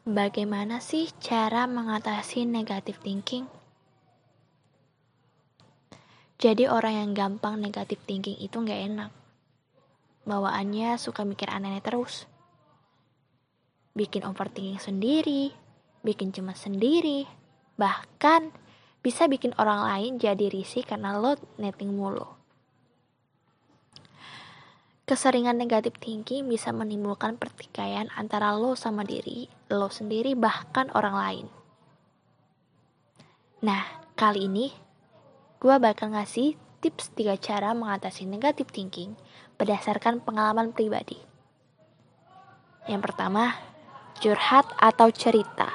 Bagaimana sih cara mengatasi negatif thinking? Jadi orang yang gampang negatif thinking itu nggak enak. Bawaannya suka mikir aneh-aneh terus. Bikin overthinking sendiri, bikin cemas sendiri, bahkan bisa bikin orang lain jadi risih karena lo netting mulu. Keseringan negatif thinking bisa menimbulkan pertikaian antara lo sama diri, lo sendiri, bahkan orang lain. Nah, kali ini gue bakal ngasih tips 3 cara mengatasi negatif thinking berdasarkan pengalaman pribadi. Yang pertama, curhat atau cerita.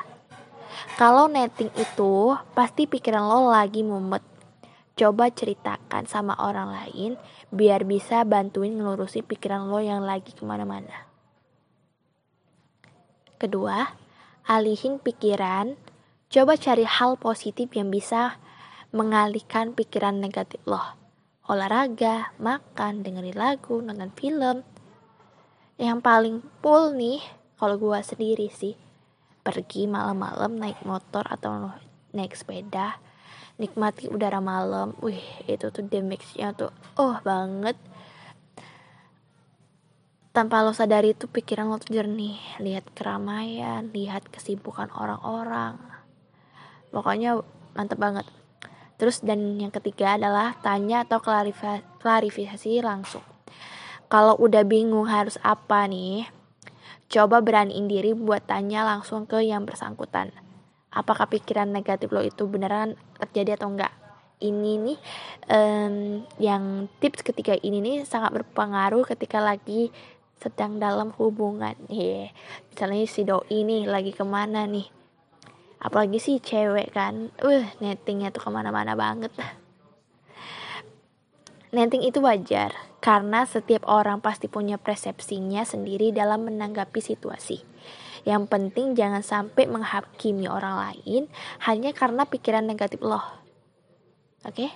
Kalau netting itu, pasti pikiran lo lagi mumet. Coba ceritakan sama orang lain biar bisa bantuin ngelurusin pikiran lo yang lagi ke mana-mana. Kedua, alihin pikiran. Coba cari hal positif yang bisa mengalihkan pikiran negatif lo. Olahraga, makan, dengerin lagu, nonton film. Yang paling full nih, kalau gue sendiri sih, pergi malam-malam naik motor atau naik sepeda, nikmati udara malam. Wih, itu tuh damage-nya tuh, oh banget. Tanpa lo sadari itu pikiran lo tuh jernih, lihat keramaian, lihat kesibukan orang-orang. Pokoknya mantep banget. Terus dan yang ketiga adalah tanya atau klarifikasi langsung. Kalau udah bingung harus apa nih, coba beraniin diri buat tanya langsung ke yang bersangkutan. Apakah pikiran negatif lo itu beneran terjadi atau enggak? Ini nih um, yang tips ketiga ini nih sangat berpengaruh ketika lagi sedang dalam hubungan. Yeah. Misalnya si doi nih lagi ke mana nih? apalagi sih cewek kan uh nettingnya tuh ke mana-mana banget netting itu wajar karena setiap orang pasti punya persepsinya sendiri dalam menanggapi situasi yang penting jangan sampai menghakimi orang lain hanya karena pikiran negatif loh oke okay?